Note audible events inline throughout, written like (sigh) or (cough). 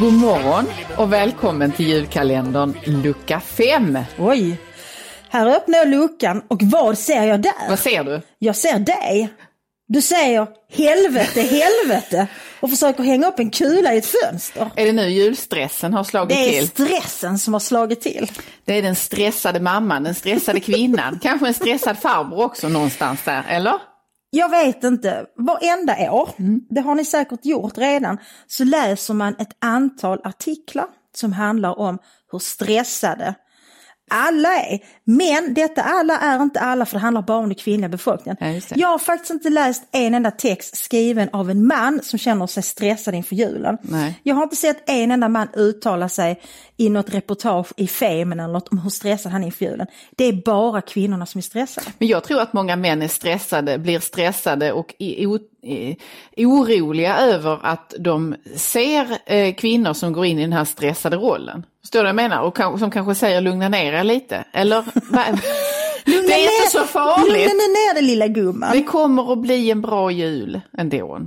God morgon och välkommen till julkalendern lucka 5. Oj, här öppnar jag luckan och vad ser jag där? Vad ser du? Jag ser dig. Du säger helvete, helvete och försöker hänga upp en kula i ett fönster. Är det nu julstressen har slagit Det är till? stressen som har slagit till. Det är den stressade mamman, den stressade kvinnan, kanske en stressad farbror också någonstans där, eller? Jag vet inte, varenda år, det har ni säkert gjort redan, så läser man ett antal artiklar som handlar om hur stressade alla är. Men detta alla är inte alla för det handlar bara om den kvinnliga befolkningen. Ja, jag har faktiskt inte läst en enda text skriven av en man som känner sig stressad inför julen. Nej. Jag har inte sett en enda man uttala sig i något reportage i Femen eller något om hur stressad han är inför julen. Det är bara kvinnorna som är stressade. Men jag tror att många män är stressade, blir stressade och i- o, i- oroliga över att de ser eh, kvinnor som går in i den här stressade rollen. Förstår du vad jag menar? Och som kanske säger lugna ner er lite. Eller? Lugna (laughs) det är ner- inte så farligt. Lugna ner dig lilla gumman. Det kommer att bli en bra jul ändå.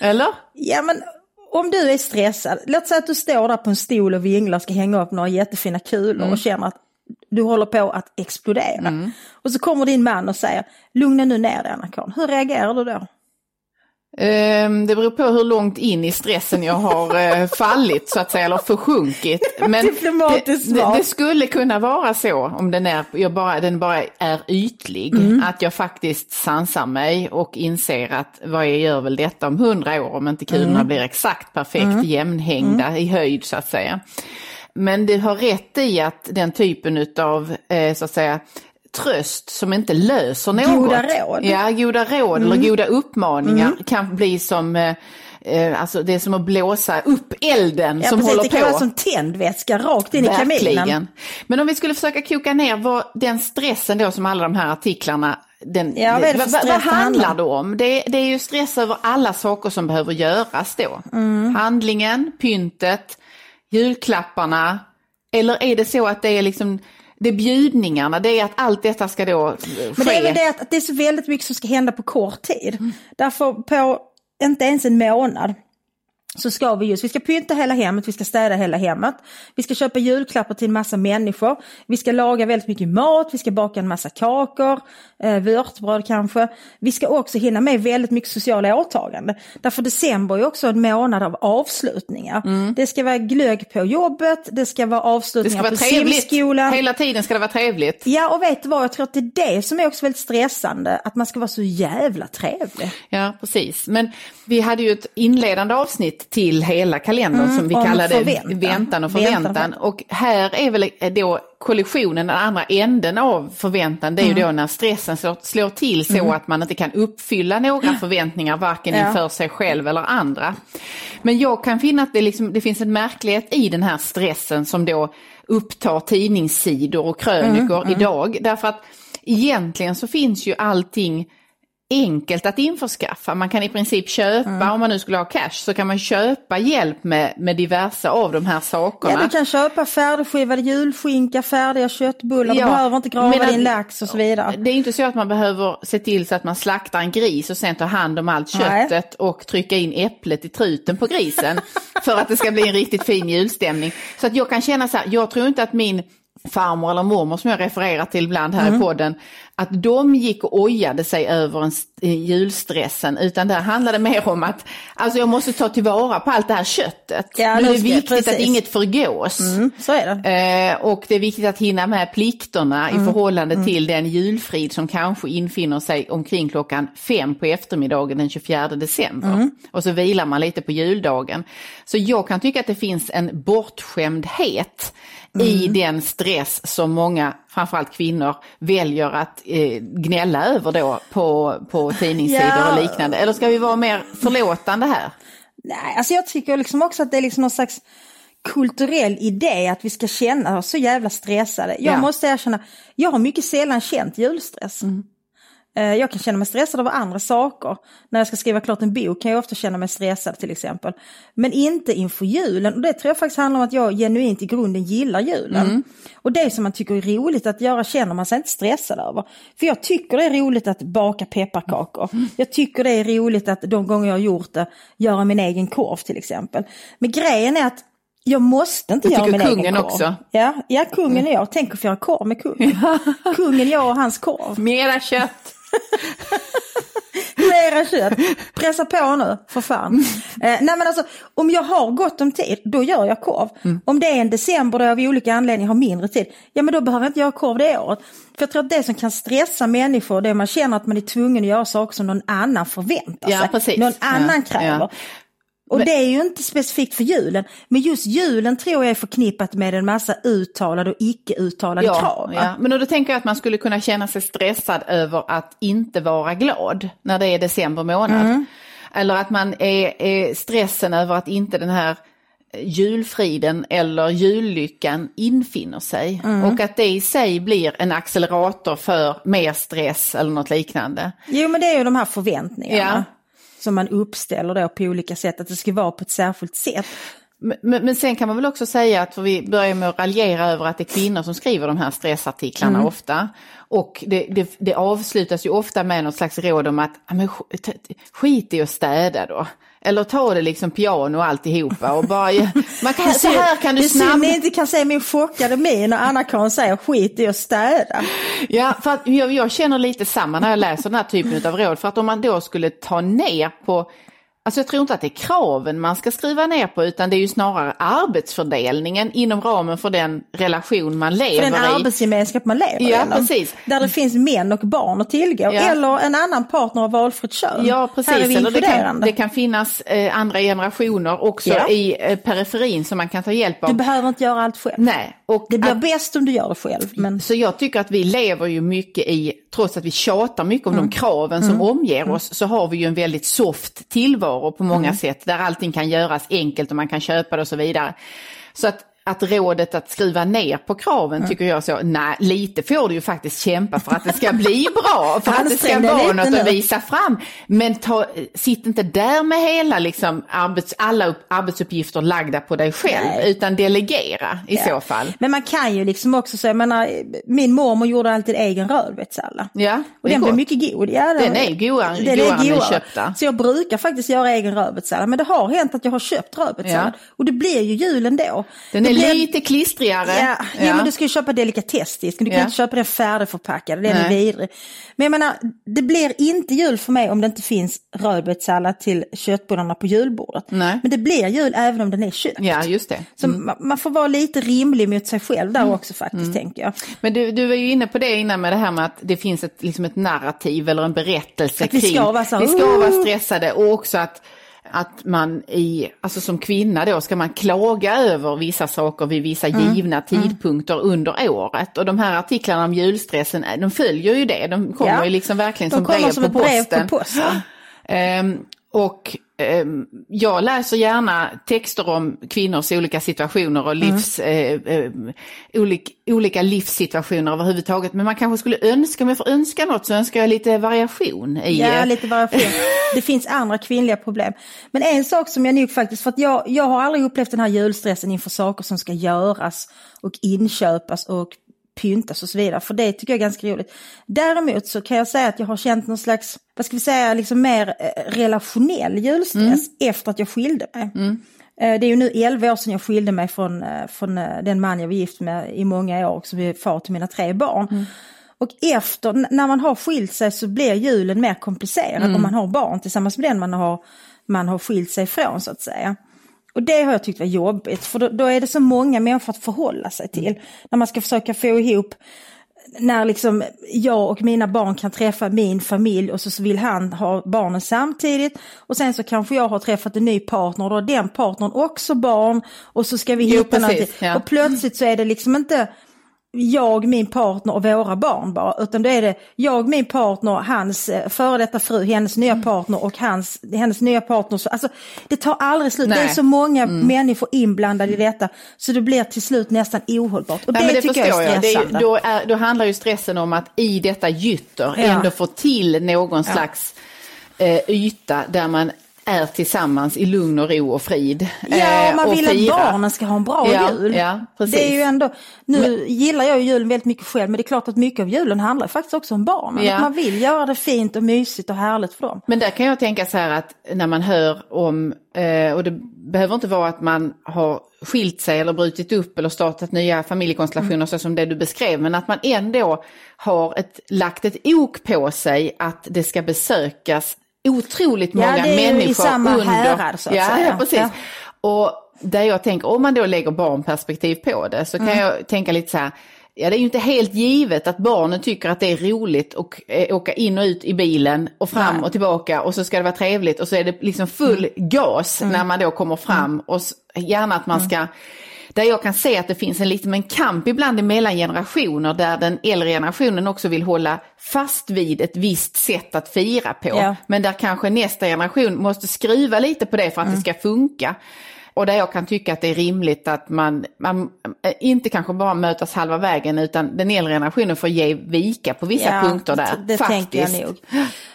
Eller? Ja men om du är stressad, låt säga att du står där på en stol och vinglar och ska hänga upp några jättefina kulor Mm. och känner att du håller på att explodera. Och så kommer din man och säger, lugna nu ner dig Anna-Karin. Hur reagerar du då? Ehm, Det beror på hur långt in i stressen jag har eh, fallit så att säga, eller försjunkit. Men Diplomatiskt det, det, det skulle kunna vara så om den, är, jag bara, den bara är ytlig. Att jag faktiskt sansar mig och inser att vad jag gör väl detta om hundra år om inte kulorna blir exakt perfekt jämnhängda i höjd så att säga. Men du har rätt i att den typen av eh, så att säga tröst som inte löser något. Goda råd. Ja, goda råd eller goda uppmaningar kan bli som eh, eh, Alltså det är som att blåsa upp elden Ja, som precis, håller det kan på. vara som tändvätska rakt in i kaminen. Verkligen. Men om vi skulle försöka koka ner vad den stressen då som alla de här artiklarna den, Ja, vad vad, vad handlar det om? Det, det är ju stress över alla saker som behöver göras då. Mm. Handlingen, pyntet, julklapparna. Eller är det så att det är liksom det är bjudningarna, det är att allt detta ska då eh, ske. Men det är väl det att, att det är så väldigt mycket som ska hända på kort tid. Därför på inte ens en månad så ska vi just, vi ska pynta hela hemmet, vi ska städa hela hemmet, vi ska köpa julklappar till en massa människor, vi ska laga väldigt mycket mat, vi ska baka en massa kakor, eh, vörtbröd kanske. Vi ska också hinna med väldigt mycket sociala åtaganden. Därför december är också en månad av avslutningar. Det ska vara glögg på jobbet, det ska vara det avslutningar ska vara på trevligt. simskolan. Hela tiden ska det vara trevligt. Ja och vet du vad, jag tror att det är det som är också väldigt stressande, att man ska vara så jävla trevlig. Ja, precis. Men vi hade ju ett inledande avsnitt till hela kalendern som vi Mm, kallade förväntan. Väntan och Väntan förväntan. förväntan. Och här är väl då kollisionen, den andra änden av förväntan, det är Mm. ju då när stressen slår, slår till så att man inte kan uppfylla några (laughs) förväntningar, varken Ja. inför sig själv eller andra. Men jag kan finna att det, liksom, det finns en märklighet i den här stressen som då upptar tidningssidor och krönikor Mm, idag. Därför att egentligen så finns ju allting enkelt att införskaffa. Man kan i princip köpa, Mm. om man nu skulle ha cash, så kan man köpa hjälp med, med diverse av de här sakerna. Ja, du kan köpa färdigskivad julskinka, färdiga köttbullar, Ja, du behöver inte grava men att- din lax och så vidare. Det är inte så att man behöver se till så att man slaktar en gris och sen tar hand om allt Nej. köttet och trycka in äpplet i truten på grisen (laughs) för att det ska bli en riktigt fin julstämning. Så att jag kan känna så här, jag tror inte att min farmor eller mormor som jag refererar till ibland här Mm. i podden, att de gick och ojade sig över en st- julstressen, utan där handlade mer om att alltså jag måste ta tillvara på allt det här köttet. Ja, nu är det viktigt att precis. inget förgås. Mm, så är det. Eh, och det är viktigt att hinna med plikterna i förhållande till den julfrid som kanske infinner sig omkring klockan fem på eftermiddagen den 24 december. Och så vilar man lite på juldagen. Så jag kan tycka att det finns en bortskämdhet i den stress som många, framförallt kvinnor, väljer att eh, gnälla över då på, på tidningssidor Ja. och liknande. Eller ska vi vara mer förlåtande här? Nej, alltså jag tycker liksom också att det är liksom någon slags kulturell idé att vi ska känna oss så jävla stressade. Jag Ja. måste erkänna, jag har mycket sällan känt julstress. Eh, Jag kan känna mig stressad över andra saker. När jag ska skriva klart en bok kan jag ofta känna mig stressad till exempel. Men inte inför julen. Och det tror jag faktiskt handlar om att jag genuint i grunden gillar julen. Och det som man tycker är roligt att göra känner man sig inte stressad över. För jag tycker det är roligt att baka pepparkakor. Jag tycker det är roligt att de gånger jag har gjort det, göra min egen korv till exempel. Men grejen är att jag måste inte göra tycker min kungen egen korv. också. Ja, ja, kungen och jag. Tänk att få göra korv med kungen. (laughs) Kungen, jag och hans korv. Mera kött. Mera kött. Pressa på nu, för fan. Eh, nej men alltså, om jag har gott om tid, då gör jag korv. Om det är en december då jag av olika anledningar har mindre tid, ja men då behöver jag inte göra korv det året. För jag tror att det som kan stressa människor, det är att man känner att man är tvungen att göra saker som någon annan förväntar Ja, sig. precis. Någon annan Ja, kräver. ja. Och Men- det är ju inte specifikt för julen, men just julen tror jag är förknippat med en massa uttalade och icke uttalade Ja, krav. ja. Men då tänker jag att man skulle kunna känna sig stressad över att inte vara glad när det är december månad. Mm. Eller att man är, är stressen över att inte den här julfriden eller jullyckan infinner sig. Mm. Och att det i sig blir en accelerator för mer stress eller något liknande. Jo men det är ju de här förväntningarna. Ja. Som man uppställer då på olika sätt, att det ska vara på ett särskilt sätt. Men, men sen kan man väl också säga att för vi börjar med att raljera över att det är kvinnor som skriver de här stressartiklarna ofta. Och det, det, det avslutas ju ofta med något slags råd om att ja, men skit i att städa då. Eller ta det liksom piano och alltihopa och bara, man kan, (laughs) så här kan du det är synd snabbt... ni inte kan se min chockade min när Anna-Karin säger skit i att städa. Ja, för att jag, jag känner lite samma när jag läser den här typen av råd. För att om man då skulle ta ner på, alltså jag tror inte att det är kraven man ska skriva ner på utan det är ju snarare arbetsfördelningen inom ramen för den relation man För lever den i. arbetsgemenskap man lever Ja, inom. precis. Där det finns män och barn att tillgå. Ja. Eller en annan partner av valfritt kön. Ja, precis. Här är vi Eller det, kan, det kan finnas eh, andra generationer också Ja. i eh, periferin som man kan ta hjälp av. Du behöver inte göra allt själv. Nej, och Det blir att- bäst om du gör det själv. Men Så jag tycker att vi lever ju mycket i, trots att vi tjatar mycket om Mm. de kraven som omger oss, så har vi ju en väldigt soft tillvaro på Mm. många sätt, där allting kan göras enkelt och man kan köpa det och så vidare. Så att, att rådet att skriva ner på kraven Mm. tycker jag så, nej, lite får du ju faktiskt kämpa för att det ska bli (laughs) bra, för att det ska vara något att visa fram. Men ta, sitt inte där med hela liksom, arbets, alla upp, arbetsuppgifter lagda på dig själv, Nej. utan delegera i så fall. Men man kan ju liksom också säga, menar, min mormor gjorde alltid egen rödbetssallad. Ja, Och den blev gott. mycket god. Ja, Den är godare- den godare än den godare. köpta. Så jag brukar faktiskt göra egen rödbetssallad. Men det har hänt att jag har köpt rödbetssallad. Ja. Och det blir ju julen då. Den är lite klistrigare. Ja, ja. men du ska ju köpa delikatessdisken, du kan Ja. inte köpa den färdigförpackad, den är vidrig. Men jag menar, det blir inte jul för mig om det inte finns rödbetssallad till köttbullarna på julbordet. Nej. Men det blir jul även om den är köpt. Ja, just det. Så ma- man får vara lite rimlig mot sig själv Mm. där också faktiskt, tänker jag. Men du, du var ju inne på det innan med det här med att det finns ett, liksom ett narrativ eller en berättelse Att vi ska kring. vara så vi ska vara stressade och också att, att man i, alltså som kvinna då ska man klaga över vissa saker vid vissa Mm. givna tidpunkter under året. Och de här artiklarna om julstressen, eh, de följer ju det. De kommer Ja. ju liksom verkligen De som brev som på brev posten. på posten. Ehm, och jag läser gärna texter om kvinnors olika situationer och livs, eh, eh, olik, olika livssituationer överhuvudtaget. Men man kanske skulle önska, om jag får önska något så önskar jag lite variation i... Ja, eh, lite variation. (laughs) Det finns andra kvinnliga problem. Men en sak som jag nog faktiskt, för att jag, jag har aldrig upplevt den här julstressen inför saker som ska göras och inköpas och pyntas och så vidare. För det tycker jag är ganska roligt. Däremot så kan jag säga att jag har känt någon slags, vad ska vi säga, liksom mer eh, relationell julstress efter att jag skilde mig. Eh, Det är ju nu 11 år sedan jag skilde mig från, eh, från den man jag var gift med i många år och som är far till mina tre barn. Och efter, när man har skilt sig så blir julen mer komplicerad om man har barn tillsammans med den man har, man har skilt sig ifrån så att säga. Och det har jag tyckt var jobbigt för då, då är det så många människor att förhålla sig till. När man ska försöka få ihop när liksom jag och mina barn kan träffa min familj och så vill han ha barnen samtidigt. Och sen så kanske jag har träffat en ny partner och då har den partnern också barn. Och så ska vi Jo, hitta precis, någonting. ja. Och plötsligt så är det liksom inte jag, min partner och våra barn bara, utan då är det jag, min partner, hans eh, före detta fru, hennes nya Mm. partner och hans, hennes nya partner. Så, alltså, det tar aldrig slut, det är Nej. Mm. så många människor inblandade i detta så det blir till slut nästan ohållbart. Och det, Nej, men tycker jag är Det är, stressande. ju- då, är, då handlar ju stressen om att i detta gytter Ja. ändå få till någon slags eh, yta där man är tillsammans i lugn och ro och frid. Ja, eh, man och vill fira. att barnen ska ha en bra Ja, jul. ja, det är ju ändå, nu gillar jag ju julen väldigt mycket själv, men det är klart att mycket av julen handlar faktiskt också om barnen. Ja. Man vill göra det fint och mysigt och härligt för dem. Men där kan jag tänka så här att när man hör om, eh, och det behöver inte vara att man har skilt sig eller brutit upp eller startat nya familjekonstellationer Mm. så som det du beskrev, men att man ändå har ett, lagt ett ok på sig att det ska besökas otroligt Ja, många det är ju i människor samma under. härad, så att ja, säga. Ja, precis. Ja. Och där jag tänker, om man då lägger barnperspektiv på det så kan Mm. jag tänka lite så här, Ja, det är ju inte helt givet att barnen tycker att det är roligt att eh, åka in och ut i bilen och fram Nej. och tillbaka och så ska det vara trevligt och så är det liksom full gas när man då kommer fram och s- gärna att man ska där jag kan se att det finns en liten en kamp ibland mellan generationer där den äldre generationen också vill hålla fast vid ett visst sätt att fira på. Ja. Men där kanske nästa generation måste skruva lite på det för att det ska funka. Och där jag kan tycka att det är rimligt att man, man eh, inte kanske bara mötas halva vägen utan den äldre generationen får ge vika på vissa punkter där. Det, faktiskt. tänker jag nog.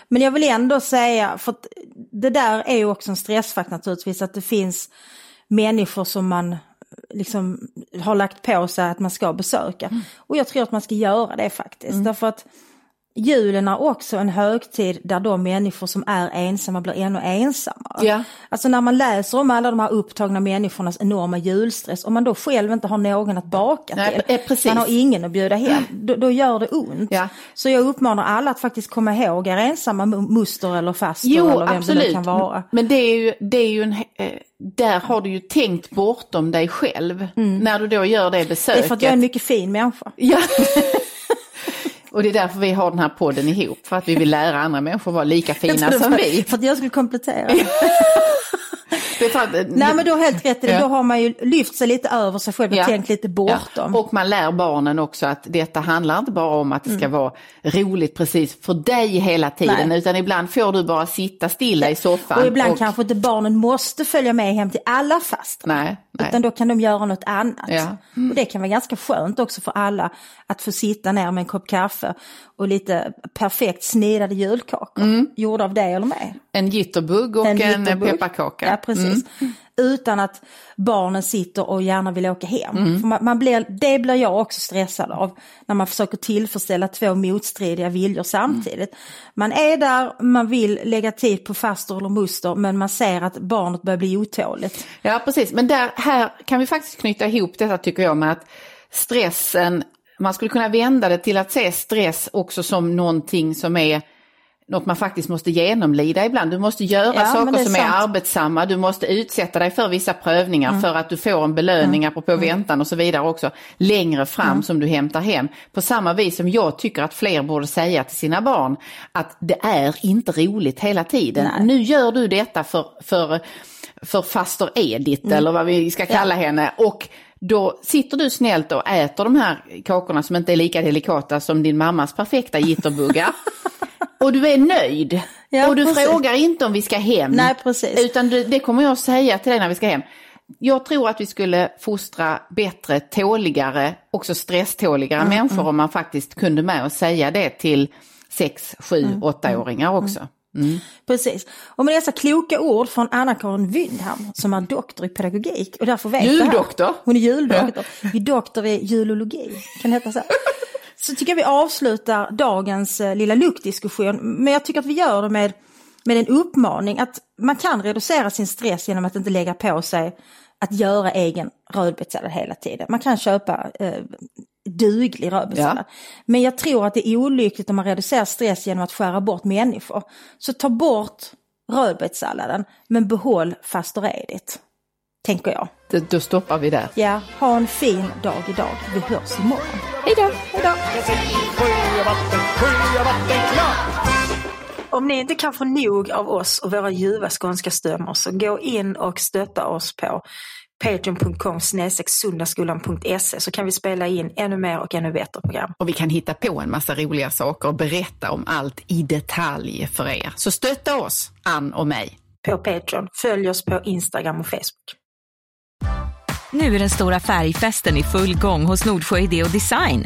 Men jag vill ändå säga, för det där är ju också en stressfaktor naturligtvis, att det finns människor som man liksom har lagt på sig att man ska besöka. Mm. Och jag tror att man ska göra det faktiskt. Därför att julen är också en högtid där de människor som är ensamma blir ännu ensammare. Ja. Alltså när man läser om alla de här upptagna människornas enorma julstress, om man då själv inte har någon att baka Nej, till, eh, precis. man har ingen att bjuda hem, (clears throat) då, då gör det ont. Ja. Så jag uppmanar alla att faktiskt komma ihåg er ensamma mu- muster eller faster Jo, eller vem det absolut. nu kan vara. Men det är ju, det är ju en, eh, där har du ju tänkt bortom dig själv. När du då gör det Det är besöket. för att jag är en mycket fin människa. Ja. (laughs) Och det är därför vi har den här podden ihop, för att vi vill lära andra människor vara lika fina som vi. För att jag skulle komplettera. (laughs) För att, Nej men du har helt rätt i det, Ja. då har man ju lyft sig lite över sig själv och Ja. tänkt lite bortom. Ja. Och man lär barnen också att detta handlar inte bara om att det ska vara roligt precis för dig hela tiden, Mm. Nej. utan ibland får du bara sitta stilla i soffan. Och ibland kanske inte barnen måste följa med hem till alla fast. Nej, nej. Utan då kan de göra något annat. Ja. Och det kan vara ganska skönt också för alla att få sitta ner med en kopp kaffe och lite perfekt snidade julkakor. Mm. Gjorda av dig eller mig. En jitterbug och en, jitterbug. pepparkaka. Ja, precis. Mm. Utan att barnen sitter och gärna vill åka hem. Mm. Man, man blir, det blir jag också stressad av. När man försöker tillfredsställa två motstridiga viljor samtidigt. Man är där, man vill lägga tid på faster eller muster men man ser att barnet börjar bli otåligt. Ja, precis. Men där, här kan vi faktiskt knyta ihop detta tycker jag med att stressen, man skulle kunna vända det till att se stress också som någonting som är något man faktiskt måste genomlida ibland. Du måste göra Ja, saker är som är sant. arbetsamma, du måste utsätta dig för vissa prövningar Mm. för att du får en belöning apropå väntan och så vidare också längre fram Mm. som du hämtar hem. På samma vis som jag tycker att fler borde säga till sina barn att det är inte roligt hela tiden. Nej. Nu gör du detta för, för, för faster Edith Mm. eller vad vi ska kalla henne och då sitter du snällt och äter de här kakorna som inte är lika delikata som din mammas perfekta jitterbuggar. (laughs) och du är nöjd. Ja, och du precis. frågar inte om vi ska hem. Nej, precis. Utan du, det kommer jag säga till dig när vi ska hem. Jag tror att vi skulle fostra bättre, tåligare, också stresståligare Mm, människor om man faktiskt kunde med och säga det till 6, 7, Mm, 8-åringar också. Precis. Och med dessa kloka ord från Anna-Karin Wyndham som är doktor i pedagogik och därför vet. Juldoktor. Hon är juldoktor. Vi är doktor i julologi, kan det heta så? (laughs) Så tycker jag vi avslutar dagens eh, lilla luktdiskussion. Men jag tycker att vi gör det med, med en uppmaning att man kan reducera sin stress genom att inte lägga på sig att göra egen rödbetssallad hela tiden. Man kan köpa eh, duglig rödbetssallad. Men jag tror att det är olyckligt om man reducerar stress genom att skära bort människor. Så ta bort rödbetssalladen men behåll faster Edith. Tänker jag. Det, då stoppar vi där. Ja, ha en fin dag idag. Vi hörs imorgon. Hej då! Då! Jag säger sjö vatten, sjö. Om ni inte kan få nog av oss och våra ljuva skånska stämmor så gå in och stötta oss på patreon.com sundaskolan.se så kan vi spela in ännu mer och ännu bättre program. Och vi kan hitta på en massa roliga saker och berätta om allt i detalj för er. Så stötta oss, Ann och mig. På Patreon. Följ oss på Instagram och Facebook. Nu är den stora färgfesten i full gång hos Nordsjö Idé och Design.